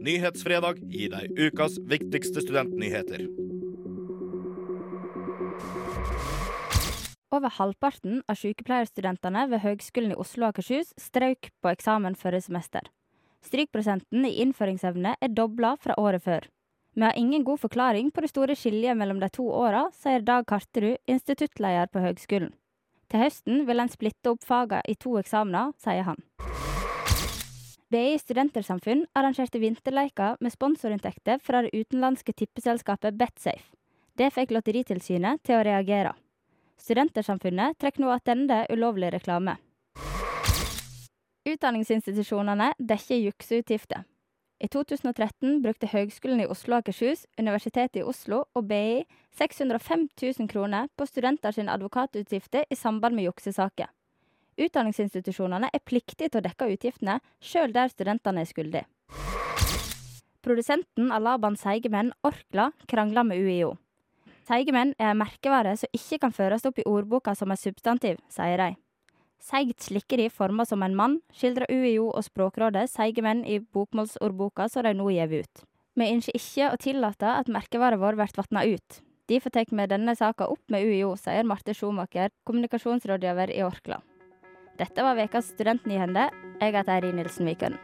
Nyhetsfredag gir deg ukas viktigste studentnyheter. Over halvparten av sykepleierstudentene ved Høgskolen i Oslo og Akershus strøk på eksamen forrige semester. Strykprosenten i innføringsevne er dobla fra året før. Vi har ingen god forklaring på det store skiljet mellom de to åra, sier Dag Karterud, instituttleder på høgskolen. Til høsten vil en splitte opp fagene i to eksamener, sier han. BI Studentersamfunn arrangerte vinterleiker med sponsorinntekter fra det utenlandske tippeselskapet Betsafe. Det fikk Lotteritilsynet til å reagere. Studentersamfunnet trekker nå tilbake ulovlig reklame. Utdanningsinstitusjonene dekker jukseutgifter. I 2013 brukte Høgskolen i Oslo og Akershus, Universitetet i Oslo og BI 605 000 kroner på studenter sine advokatutgifter i samband med juksesaker. Utdanningsinstitusjonene er pliktige til å dekke utgiftene, sjøl der studentene er skyldige. Produsenten av Laban Seigemenn, Orkla, krangler med UiO. Seigemenn er en merkevare som ikke kan føres opp i ordboka som et substantiv, sier de. Seigt slikkeri forma som en mann, skildrer UiO og Språkrådet seigemenn i bokmålsordboka som de nå gjev ut. Vi ønsker ikke å tillate at merkevaret vår blir vatna ut. Derfor tar vi denne saka opp med UiO, sier Marte Schumacher, kommunikasjonsrådgiver i Orkla. Dette var ukas studentnyhende. Jeg heter Eirin Nilsen Vikøen.